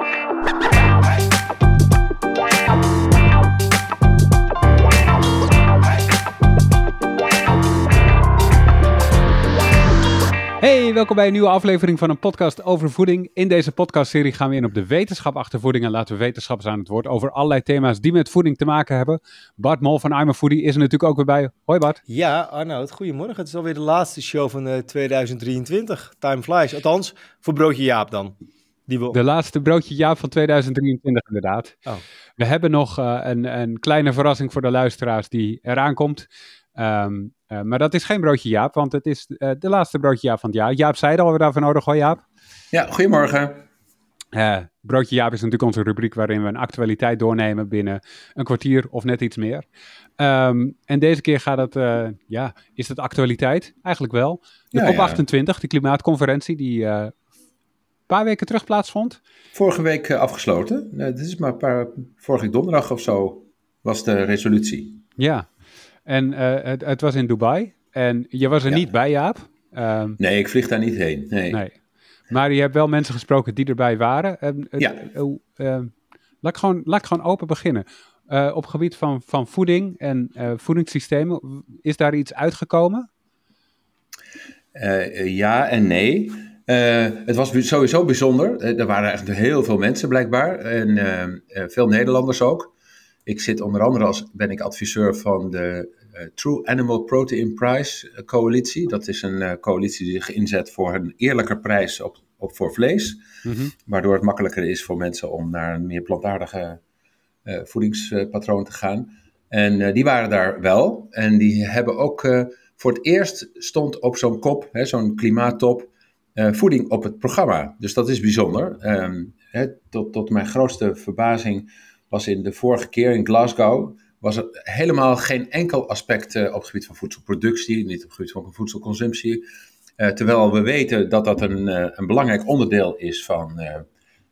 Hey, welkom bij een nieuwe aflevering van een podcast over voeding. In deze podcastserie gaan we in op de wetenschap achter voeding en laten we wetenschappers aan het woord over allerlei thema's die met voeding te maken hebben. Bart Mol van I'm Foodie is er natuurlijk ook weer bij. Hoi Bart. Ja, Arnoud, goedemorgen. Het is alweer de laatste show van uh, 2023. Time flies. Althans, voor Broodje Jaap dan. Die we... De laatste Broodje Jaap van 2023 inderdaad. Oh. We hebben nog uh, een, een kleine verrassing voor de luisteraars die eraan komt. Um, uh, maar dat is geen broodje Jaap, want het is uh, de laatste broodje Jaap van het jaar. Jaap zei al, we daarvoor nodig hoor Jaap. Ja, goedemorgen. Uh, broodje Jaap is natuurlijk onze rubriek waarin we een actualiteit doornemen binnen een kwartier of net iets meer. Um, en deze keer gaat het, ja, is het actualiteit? Eigenlijk wel. De ja, COP28, ja. de klimaatconferentie die paar weken terug plaatsvond. Vorige week afgesloten. dit is maar een paar, vorige donderdag of zo was de resolutie. Ja, en uh, het, het, was in Dubai. En je was er ja. niet bij, Jaap. Um, nee, ik vlieg daar niet heen. Nee. nee. Maar je hebt wel mensen gesproken die erbij waren. Uh, ja. Uh, laat, ik gewoon, laat ik gewoon open beginnen. Op gebied van, van voeding en voedingssystemen, is daar iets uitgekomen? Ja en nee. Het was sowieso bijzonder. er waren echt heel veel mensen blijkbaar. En veel Nederlanders ook. Ik zit onder andere als ben ik adviseur van de True Animal Protein Prize uh, coalitie. Dat is een coalitie die zich inzet voor een eerlijke prijs op, op voor vlees. Mm -hmm. Waardoor het makkelijker is voor mensen om naar een meer plantaardige voedingspatroon te gaan. En die waren daar wel. En die hebben ook voor het eerst stond op zo'n kop, zo'n klimaattop, voeding op het programma. Dus dat is bijzonder. Hè, tot, tot mijn grootste verbazing was in de vorige keer in Glasgow, was er helemaal geen enkel aspect uh, op het gebied van voedselproductie, niet op het gebied van voedselconsumptie. Uh, terwijl we weten dat dat een, een belangrijk onderdeel is van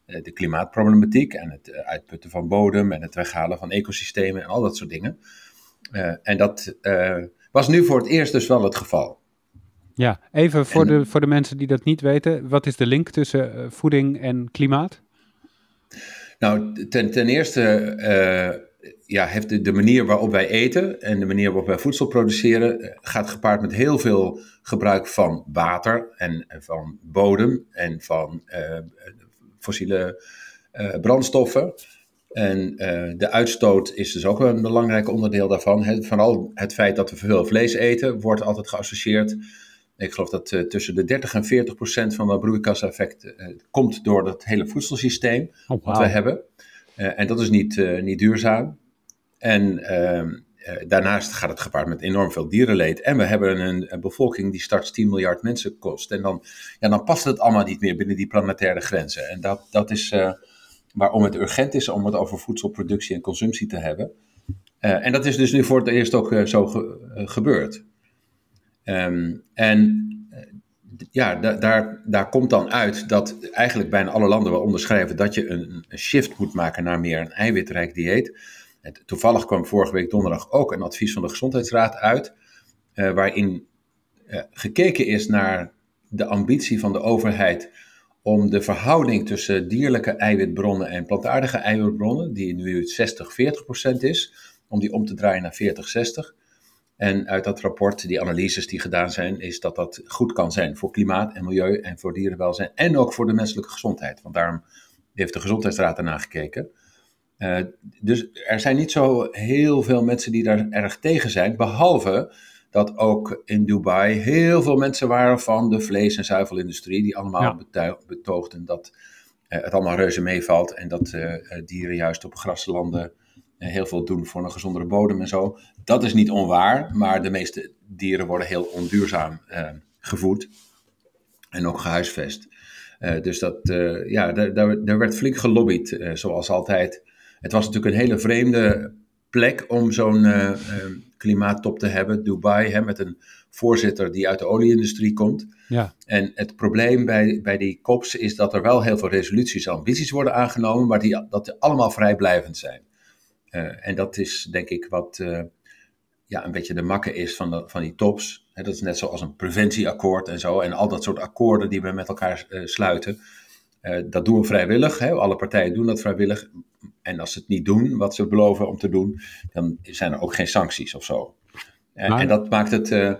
de klimaatproblematiek en het uitputten van bodem en het weghalen van ecosystemen en al dat soort dingen. en dat was nu voor het eerst dus wel het geval. Ja, even voor, en, de, voor de mensen die dat niet weten, wat is de link tussen voeding en klimaat? Nou, ten, ten eerste uh, ja, heeft de, de, manier waarop wij eten en de manier waarop wij voedsel produceren, uh, gaat gepaard met heel veel gebruik van water en, en van bodem en van uh, fossiele brandstoffen. En de uitstoot is dus ook een belangrijk onderdeel daarvan. He, vooral het feit dat we veel vlees eten, wordt altijd geassocieerd ik geloof dat uh, tussen de 30 en 40 procent van dat broeikaseffect uh, komt door het hele voedselsysteem oh, wow. wat we hebben. Uh, en dat is niet, niet duurzaam. En ehm, daarnaast gaat het gepaard met enorm veel dierenleed. En we hebben een, een, bevolking die straks 10 miljard mensen kost. En dan, ja, dan past het allemaal niet meer binnen die planetaire grenzen. En dat, dat is waarom het urgent is om het over voedselproductie en consumptie te hebben. en dat is dus nu voor het eerst ook zo ge gebeurd. Um, en ja, da daar, daar komt dan uit dat eigenlijk bijna alle landen wel onderschrijven dat je een, shift moet maken naar meer een eiwitrijk dieet. Toevallig kwam vorige week donderdag ook een advies van de Gezondheidsraad uit, uh, waarin uh, gekeken is naar de ambitie van de overheid om de verhouding tussen dierlijke eiwitbronnen en plantaardige eiwitbronnen, die nu 60-40% is, om die om te draaien naar 40-60%. En uit dat rapport, die analyses die gedaan zijn, is dat dat goed kan zijn voor klimaat en milieu en voor dierenwelzijn en ook voor de menselijke gezondheid. Want daarom heeft de Gezondheidsraad ernaar gekeken. Uh, dus er zijn niet zo heel veel mensen die daar erg tegen zijn, behalve dat ook in Dubai heel veel mensen waren van de vlees- en zuivelindustrie, die allemaal ja. betoogden dat uh, het allemaal reuze meevalt en dat uh, dieren juist op graslanden heel veel doen voor een gezondere bodem en zo. Dat is niet onwaar, maar de meeste dieren worden heel onduurzaam uh, gevoed en ook gehuisvest. Uh, dus dat, uh, ja, daar, daar, daar, werd flink gelobbyd, zoals altijd. Het was natuurlijk een hele vreemde plek om zo'n klimaattop te hebben, Dubai, hè, met een voorzitter die uit de olieindustrie komt. Ja. En het probleem bij, bij die COPs is dat er wel heel veel resoluties en ambities worden aangenomen, maar die, dat die allemaal vrijblijvend zijn. Uh, en dat is denk ik wat uh, ja, een beetje de makke is van, de, van die tops. dat is net zoals een preventieakkoord en zo. En al dat soort akkoorden die we met elkaar uh, sluiten. dat doen we vrijwillig. Hè? Alle partijen doen dat vrijwillig. En als ze het niet doen, wat ze beloven om te doen, dan zijn er ook geen sancties of zo. En, en dat maakt het.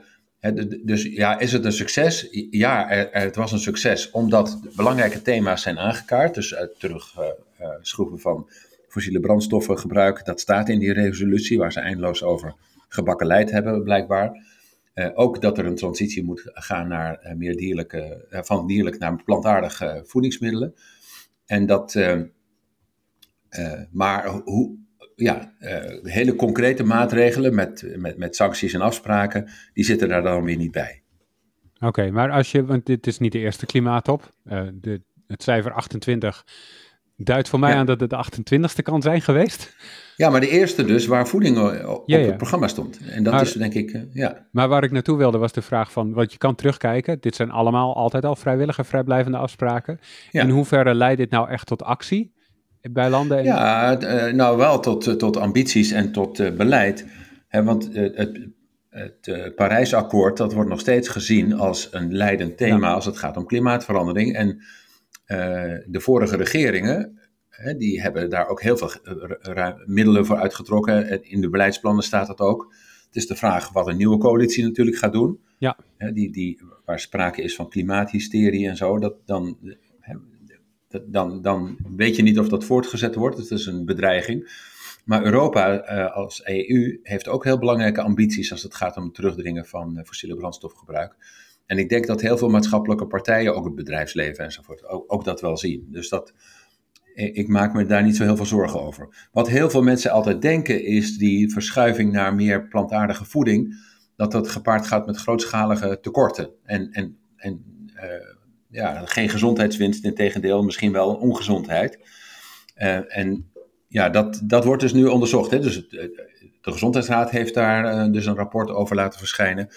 dus ja, is het een succes? Ja, er, het was een succes omdat belangrijke thema's zijn aangekaart. Dus terugschroeven van fossiele brandstoffen gebruik, dat staat in die resolutie waar ze eindeloos over gebakkeleid hebben, blijkbaar. Uh, ook dat er een transitie moet gaan naar uh, meer dierlijke, uh, van dierlijk naar plantaardige voedingsmiddelen. En dat, maar hoe, ja, hele concrete maatregelen met, met, met sancties en afspraken, die zitten daar dan weer niet bij. Oké, maar als je, want dit is niet de eerste klimaatop. de, het cijfer 28 duidt voor mij aan dat het de 28ste kan zijn geweest. Ja, maar de eerste dus waar voeding op het programma stond. En dat is denk ik, uh, ja. Maar waar ik naartoe wilde was de vraag van, want je kan terugkijken. Dit zijn allemaal altijd al vrijwillige, vrijblijvende afspraken. In hoeverre leidt dit nou echt tot actie bij landen? En... Ja, uh, nou wel tot, tot ambities en tot beleid. Hè, want het, het Parijsakkoord, dat wordt nog steeds gezien als een leidend thema als het gaat om klimaatverandering. En de vorige regeringen, die hebben daar ook heel veel eh, middelen voor uitgetrokken. In de beleidsplannen staat dat ook. Het is de vraag wat een nieuwe coalitie natuurlijk gaat doen. Ja. die, die, waar sprake is van klimaathysterie en zo. Dat, dan, dan, dan weet je niet of dat voortgezet wordt. Het is een bedreiging. Maar Europa uh, als EU heeft ook heel belangrijke ambities als het gaat om het terugdringen van fossiele brandstofgebruik. En ik denk dat heel veel maatschappelijke partijen, ook het bedrijfsleven enzovoort, ook, ook dat wel zien. Dus dat, ik maak me daar niet zo heel veel zorgen over. Wat heel veel mensen altijd denken is die verschuiving naar meer plantaardige voeding, dat dat gepaard gaat met grootschalige tekorten. En, en, en uh, ja, geen gezondheidswinst, in tegendeel, misschien wel ongezondheid. Uh, en ja, dat, dat wordt dus nu onderzocht. Hè? Dus het, de Gezondheidsraad heeft daar dus een rapport over laten verschijnen.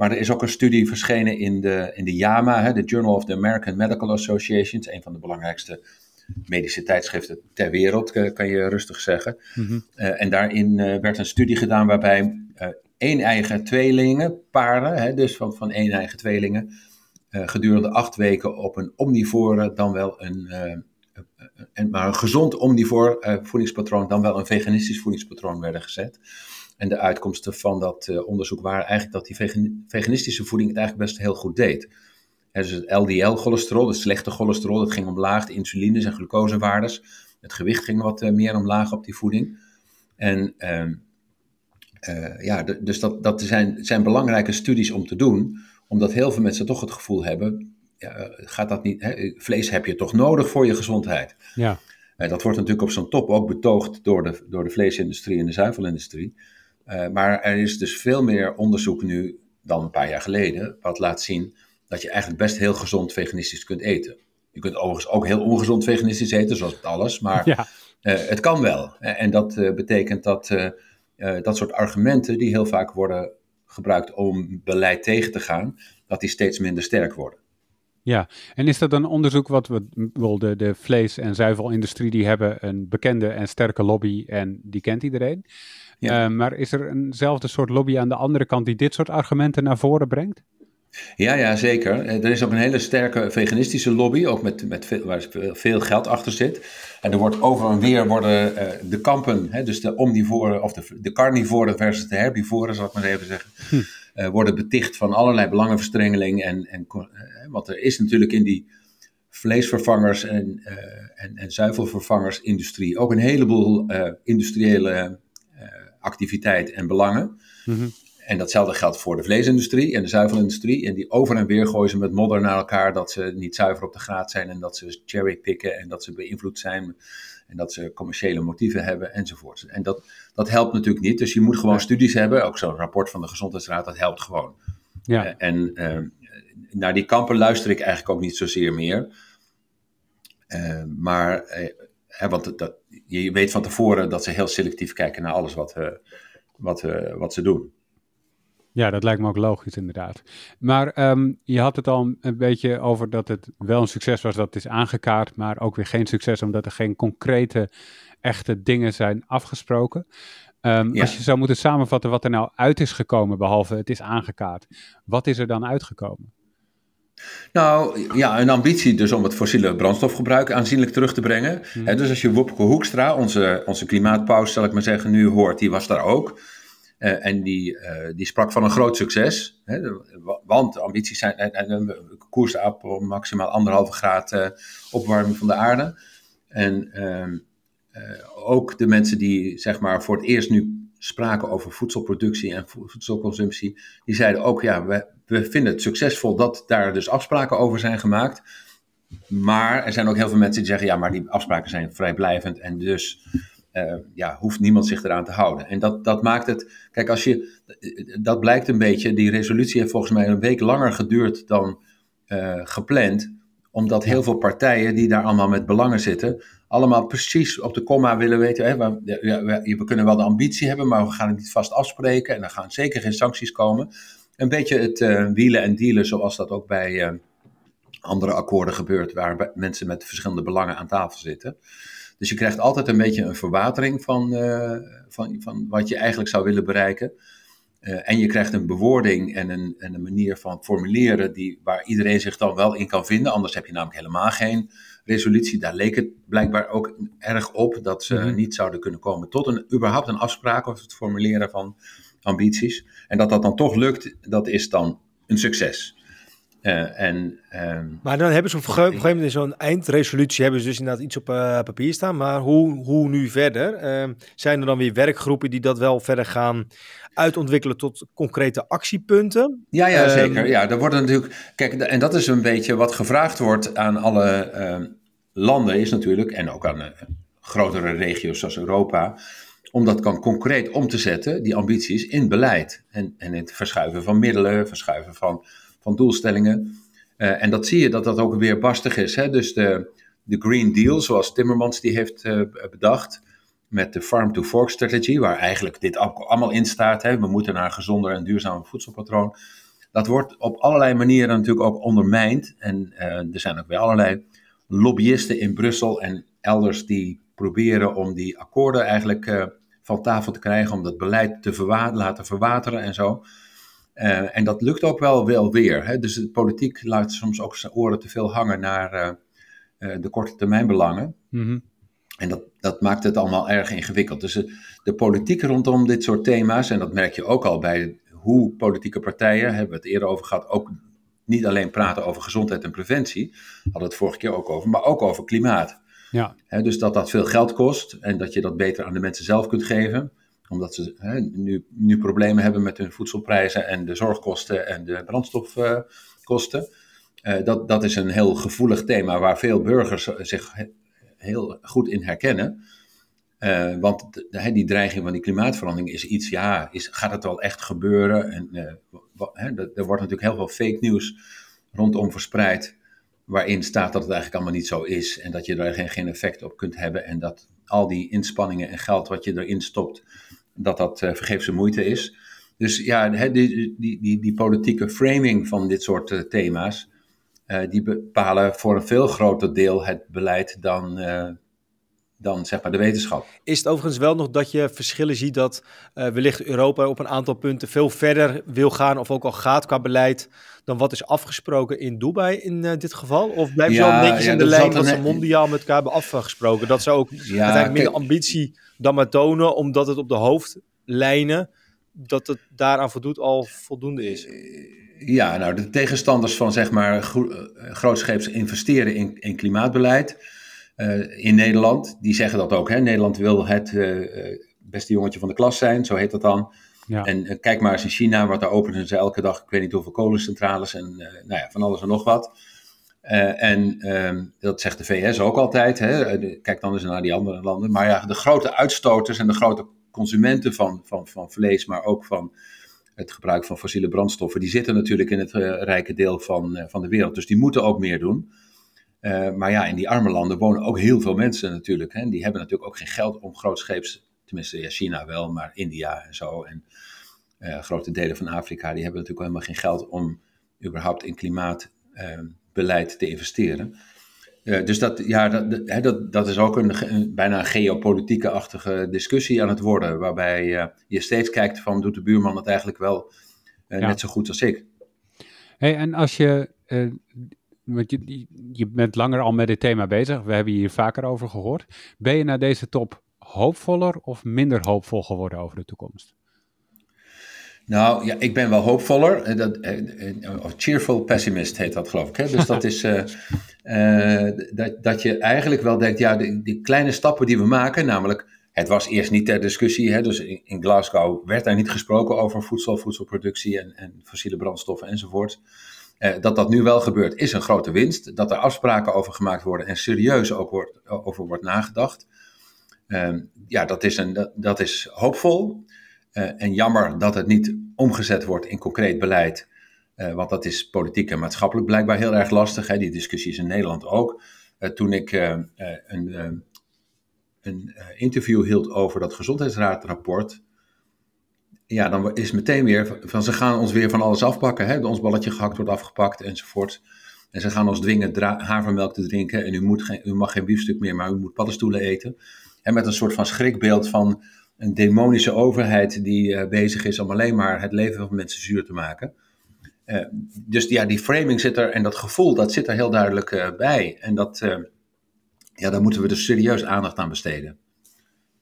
Maar er is ook een studie verschenen in de, in de JAMA, hè, de Journal of the American Medical Associations, een van de belangrijkste medische tijdschriften ter wereld, eh, kan je rustig zeggen. Mhm. Eh, en daarin eh, werd een studie gedaan waarbij één eigen tweelingen, paren, hè, dus van, van één eigen tweelingen, gedurende acht weken op een omnivore, dan wel een, een maar een gezond omnivoor voedingspatroon, dan wel een veganistisch voedingspatroon werden gezet. En de uitkomsten van dat onderzoek waren eigenlijk dat die veganistische voeding het eigenlijk best heel goed deed dus het LDL-cholesterol, het slechte cholesterol, dat ging omlaag. De insulines en glucosewaardes. Het gewicht ging wat uh, meer omlaag op die voeding. En uh, uh, ja, dus dat, dat zijn, zijn belangrijke studies om te doen. Omdat heel veel mensen toch het gevoel hebben, ja, gaat dat niet, hè, vlees heb je toch nodig voor je gezondheid. Ja. dat wordt natuurlijk op zo'n top ook betoogd door de, door de vleesindustrie en de zuivelindustrie. Maar er is dus veel meer onderzoek nu dan een paar jaar geleden, wat laat zien dat je eigenlijk best heel gezond veganistisch kunt eten. Je kunt overigens ook heel ongezond veganistisch eten, zoals alles, maar ja. uh, het kan wel. En dat uh, betekent dat dat soort argumenten, die heel vaak worden gebruikt om beleid tegen te gaan, dat die steeds minder sterk worden. Ja, en is dat een onderzoek wat we, de, de vlees- en zuivelindustrie, die hebben een bekende en sterke lobby en die kent iedereen. Ja. maar is er eenzelfde soort lobby aan de andere kant die dit soort argumenten naar voren brengt? Ja, ja, zeker. Eh, er is ook een hele sterke veganistische lobby, ook met, met veel, waar veel geld achter zit. En er wordt over en weer worden uh, de kampen, hè, dus de omnivoren of de, de carnivoren versus de herbivoren, zal ik maar even zeggen, hm. uh, worden beticht van allerlei belangenverstrengeling. En, en, want er is natuurlijk in die vleesvervangers en, en, en zuivelvervangersindustrie ook een heleboel industriële activiteit en belangen. Mm en datzelfde geldt voor de vleesindustrie en de zuivelindustrie. En die over en weer gooien ze met modder naar elkaar dat ze niet zuiver op de graad zijn en dat ze cherrypicken en dat ze beïnvloed zijn en dat ze commerciële motieven hebben enzovoort. En dat, dat helpt natuurlijk niet. Dus je moet gewoon studies hebben. Ook zo'n rapport van de Gezondheidsraad, dat helpt gewoon. Ja. Uh, en uh, naar die kampen luister ik eigenlijk ook niet zozeer meer. Uh, maar, hè, want dat, je weet van tevoren dat ze heel selectief kijken naar alles wat, wat, wat ze doen. Ja, dat lijkt me ook logisch inderdaad. Maar um, je had het al een beetje over dat het wel een succes was dat het is aangekaart, maar ook weer geen succes omdat er geen concrete, echte dingen zijn afgesproken. Um, ja. Als je zou moeten samenvatten wat er nou uit is gekomen, behalve het is aangekaart, wat is er dan uitgekomen? Nou ja, een ambitie dus om het fossiele brandstofgebruik aanzienlijk terug te brengen. Hmm. dus als je Wopke Hoekstra, onze, onze klimaatpaus zal ik maar zeggen, nu hoort, die was daar ook. Eh, en die, eh, die sprak van een groot succes. Hè, de- want ambities zijn en, koersen op maximaal anderhalve graad eh, opwarming van de aarde. En ehm, eh, ook de mensen die zeg maar voor het eerst nu spraken over voedselproductie en vo- voedselconsumptie, die zeiden ook ja, we, we vinden het succesvol dat daar dus afspraken over zijn gemaakt. Maar er zijn ook heel veel mensen die zeggen ja, maar die afspraken zijn vrijblijvend en dus eh, ja, hoeft niemand zich eraan te houden. En dat, dat maakt het, kijk als je, dat blijkt een beetje, die resolutie heeft volgens mij een week langer geduurd dan eh, gepland omdat heel veel partijen die daar allemaal met belangen zitten, allemaal precies op de komma willen weten. Hè, we, we kunnen wel de ambitie hebben, maar we gaan het niet vast afspreken. En er gaan zeker geen sancties komen. Een beetje het eh, wielen en dealen zoals dat ook bij eh, andere akkoorden gebeurt, waar mensen met verschillende belangen aan tafel zitten. Dus je krijgt altijd een beetje een verwatering van, eh, van, van wat je eigenlijk zou willen bereiken. Uh, en je krijgt een bewoording en een, en een manier van formuleren die, waar iedereen zich dan wel in kan vinden. Anders heb je namelijk helemaal geen resolutie. Daar leek het blijkbaar ook erg op dat ze Mhm. niet zouden kunnen komen tot een, überhaupt een afspraak over het formuleren van ambities. En dat dat dan toch lukt, dat is dan een succes. Uh, en, ehm, Maar dan hebben ze op een gegeven moment in zo'n eindresolutie hebben ze dus inderdaad iets op uh, papier staan. Maar hoe, hoe nu verder? Uh, zijn er dan weer werkgroepen die dat wel verder gaan uitontwikkelen tot concrete actiepunten? Ja, ja zeker. Ja, er worden natuurlijk. Kijk, en dat is een beetje wat gevraagd wordt aan alle landen, is natuurlijk, en ook aan uh, grotere regio's zoals Europa, om dat kan concreet om te zetten, die ambities, in beleid. En, en het verschuiven van middelen, verschuiven van, van doelstellingen. Uh, en dat zie je dat dat ook weer barstig is. Hè? Dus de, de Green Deal, zoals Timmermans die heeft uh, bedacht, met de Farm to Fork Strategy, waar eigenlijk dit allemaal in staat. Hè? We moeten naar een gezonder en duurzaam voedselpatroon. Dat wordt op allerlei manieren natuurlijk ook ondermijnd. En uh, er zijn ook weer allerlei lobbyisten in Brussel en elders die proberen om die akkoorden eigenlijk van tafel te krijgen, om dat beleid te laten verwateren en zo. Uh, en dat lukt ook wel, wel weer. Hè? Dus de politiek laat soms ook zijn oren te veel hangen naar uh, de korte termijn belangen. Mm -hmm. En dat, dat maakt het allemaal erg ingewikkeld. Dus de, de politiek rondom dit soort thema's, en dat merk je ook al bij hoe politieke partijen, hebben we het eerder over gehad, ook niet alleen praten over gezondheid en preventie, hadden we het vorige keer ook over, maar ook over klimaat. Ja. Dus dat dat veel geld kost en dat je dat beter aan de mensen zelf kunt geven omdat ze nu, nu problemen hebben met hun voedselprijzen en de zorgkosten en de brandstofkosten. Uh, uh, dat, dat is een heel gevoelig thema waar veel burgers zich he, heel goed in herkennen. Uh, want die dreiging van die klimaatverandering is iets, ja, is, gaat het wel echt gebeuren? En er wordt natuurlijk heel veel fake nieuws rondom verspreid, waarin staat dat het eigenlijk allemaal niet zo is en dat je er geen, geen effect op kunt hebben en dat al die inspanningen en geld wat je erin stopt, dat dat uh, vergeefse moeite is. Dus ja, die, die, die, die, politieke framing van dit soort uh, thema's, uh, die bepalen voor een veel groter deel het beleid dan, dan zeg maar de wetenschap. Is het overigens wel nog dat je verschillen ziet dat uh, wellicht Europa op een aantal punten veel verder wil gaan of ook al gaat qua beleid dan wat is afgesproken in Dubai in uh, dit geval? Of blijven ze ja, wel netjes ja, in de lijn wat ze een... mondiaal met elkaar hebben afgesproken? Dat ze ook ja, uiteindelijk minder ambitie dan maar tonen, omdat het op de hoofdlijnen, dat het daaraan voldoet al voldoende is. Ja, nou de tegenstanders van zeg maar grootscheeps investeren in, in klimaatbeleid uh, in Nederland, die zeggen dat ook. Hè? Nederland wil het uh, beste jongetje van de klas zijn, zo heet dat dan. Ja. En kijk maar eens in China, wat daar openen ze elke dag, ik weet niet hoeveel kolencentrales en nou ja, van alles en nog wat. en um, dat zegt de VS ook altijd. Hè? kijk dan eens naar die andere landen. Maar ja, de grote uitstoters en de grote consumenten van, van, van vlees, maar ook van het gebruik van fossiele brandstoffen, die zitten natuurlijk in het rijke deel van, van de wereld. Dus die moeten ook meer doen. Uh, maar ja, in die arme landen wonen ook heel veel mensen natuurlijk. Hè? Die hebben natuurlijk ook geen geld om grootscheeps, tenminste ja, China wel, maar India en zo. En uh, grote delen van Afrika, die hebben natuurlijk helemaal geen geld om überhaupt in klimaatbeleid uh, te investeren. dus dat, ja, dat, dat, dat is ook een, een bijna een geopolitieke-achtige discussie aan het worden. Waarbij je steeds kijkt van, doet de buurman het eigenlijk wel ja. net zo goed als ik? Hey, en als je want je, je bent langer al met dit thema bezig. We hebben hier vaker over gehoord. Ben je na deze top hoopvoller of minder hoopvol geworden over de toekomst? Nou ja, ik ben wel hoopvoller. Eh, dat, uh, cheerful pessimist heet dat, geloof ik. Hè? Dus dat is dat, dat je eigenlijk wel denkt, ja, die, die, kleine stappen die we maken, namelijk, het was eerst niet ter discussie. Hè? Dus in, in Glasgow werd daar niet gesproken over voedsel, voedselproductie en, en fossiele brandstoffen enzovoort. Dat dat nu wel gebeurt, is een grote winst. Dat er afspraken over gemaakt worden en serieus ook wordt, over wordt nagedacht. Ehm, ja, dat is, een, dat, is hoopvol. Uh, en jammer dat het niet omgezet wordt in concreet beleid. Uh, want dat is politiek en maatschappelijk blijkbaar heel erg lastig. Hè? Die discussie is in Nederland ook. Toen ik een, een interview hield over dat gezondheidsraadrapport. Ja, dan is meteen weer van ze gaan ons weer van alles afpakken. Hè? Ons balletje gehakt wordt afgepakt enzovoort. En ze gaan ons dwingen havermelk te drinken. En u, moet geen, u mag geen biefstuk meer, maar u moet paddenstoelen eten. En met een soort van schrikbeeld van een demonische overheid die uh, bezig is om alleen maar het leven van mensen zuur te maken. Uh, dus ja, die framing zit er en dat gevoel, dat zit er heel duidelijk uh, bij. En dat, ja, daar moeten we dus serieus aandacht aan besteden.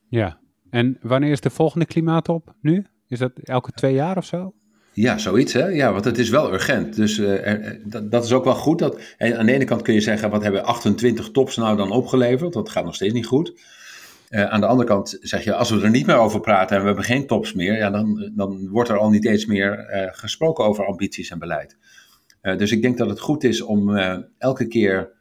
Ja, en wanneer is de volgende klimaatop nu? Is dat elke twee jaar of zo? Ja, zoiets hè. Ja, want het is wel urgent. Dus er, dat, dat, is ook wel goed. Dat, aan de ene kant kun je zeggen, wat hebben 28 tops nou dan opgeleverd? Dat gaat nog steeds niet goed. Uh, aan de andere kant zeg je, als we er niet meer over praten en we hebben geen tops meer, ja, dan, dan wordt er al niet eens meer gesproken over ambities en beleid. Dus ik denk dat het goed is om elke keer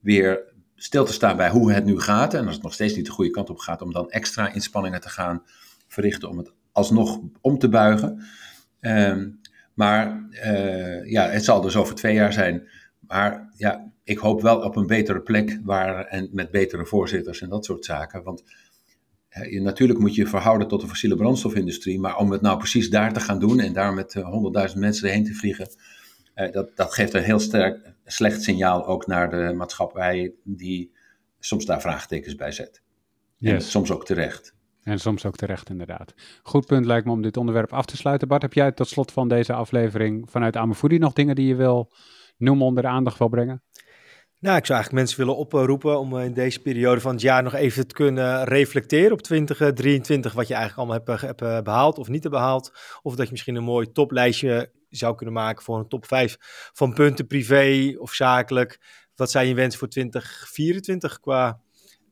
weer stil te staan bij hoe het nu gaat. En als het nog steeds niet de goede kant op gaat, om dan extra inspanningen te gaan verrichten om het alsnog om te buigen. Ehm, maar ja, het zal dus over twee jaar zijn. Maar ja, ik hoop wel op een betere plek waar, en met betere voorzitters en dat soort zaken. Want je, natuurlijk moet je verhouden tot de fossiele brandstofindustrie, maar om het nou precies daar te gaan doen en daar met eh, honderdduizend mensen heen te vliegen, eh, dat, dat geeft een heel sterk, slecht signaal ook naar de maatschappij die soms daar vraagtekens bij zet. Yes. En soms ook terecht. En soms ook terecht, inderdaad. Goed punt lijkt me om dit onderwerp af te sluiten. Bart, heb jij tot slot van deze aflevering vanuit Amefoodie nog dingen die je wil noemen onder de aandacht wil brengen? Nou, ik zou eigenlijk mensen willen oproepen om in deze periode van het jaar nog even te kunnen reflecteren op 2023, wat je eigenlijk allemaal hebt, hebt behaald of niet hebt behaald. Of dat je misschien een mooi toplijstje zou kunnen maken voor een top 5 van punten privé of zakelijk. Wat zijn je wensen voor 2024 qua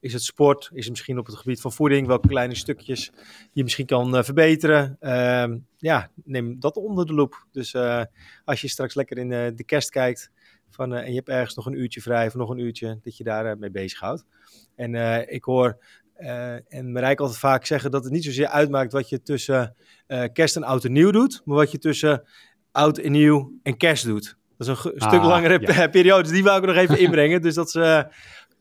is het sport? Is het misschien op het gebied van voeding? Welke kleine stukjes je misschien kan uh, verbeteren? Uh, ja, neem dat onder de loep. Dus uh, als je straks lekker in uh, de kerst kijkt van, en je hebt ergens nog een uurtje vrij of nog een uurtje, dat je daar mee bezighoudt. En ik hoor en Marijke altijd vaak zeggen dat het niet zozeer uitmaakt wat je tussen kerst en oud en nieuw doet, maar wat je tussen oud en nieuw en kerst doet. Dat is een ah, stuk langere ja. periode, dus die wou ik nog even inbrengen. Dus dat is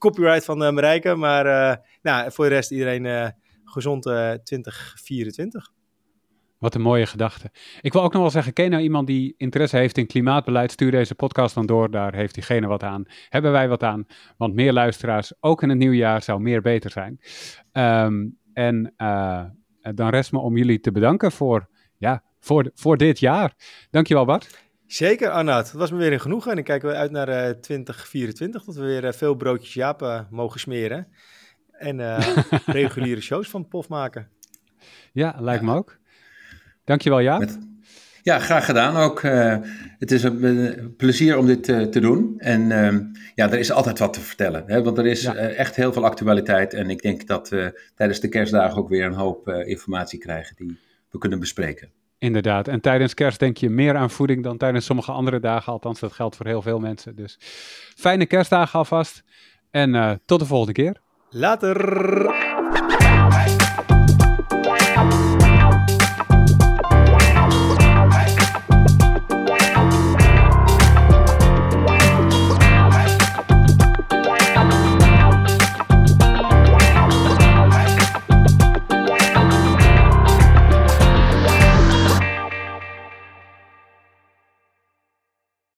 copyright van uh, Marijke. Maar uh, nou, voor de rest iedereen uh, gezond 2024. Wat een mooie gedachte. Ik wil ook nog wel zeggen, ken nou iemand die interesse heeft in klimaatbeleid? Stuur deze podcast dan door, daar heeft diegene wat aan. Hebben wij wat aan? Want meer luisteraars, ook in het nieuwjaar, zou meer beter zijn. Um, en dan rest me om jullie te bedanken voor, ja, voor, voor dit jaar. Dankjewel Bart. Zeker, Arnoud. Het was me weer een genoegen. En ik kijk weer uit naar uh, 2024, dat we weer uh, veel broodjes Jaap uh, mogen smeren. En uh, reguliere shows van POF maken. Ja, lijkt me ook. Dankjewel, Jaap. Met, ja, graag gedaan ook. het is een plezier om dit te doen. En ehm, ja, er is altijd wat te vertellen. Hè? Want er is ja. echt heel veel actualiteit. En ik denk dat we tijdens de kerstdagen ook weer een hoop informatie krijgen die we kunnen bespreken. Inderdaad. En tijdens kerst denk je meer aan voeding dan tijdens sommige andere dagen. Althans, dat geldt voor heel veel mensen. Dus fijne kerstdagen alvast. En uh, tot de volgende keer. Later.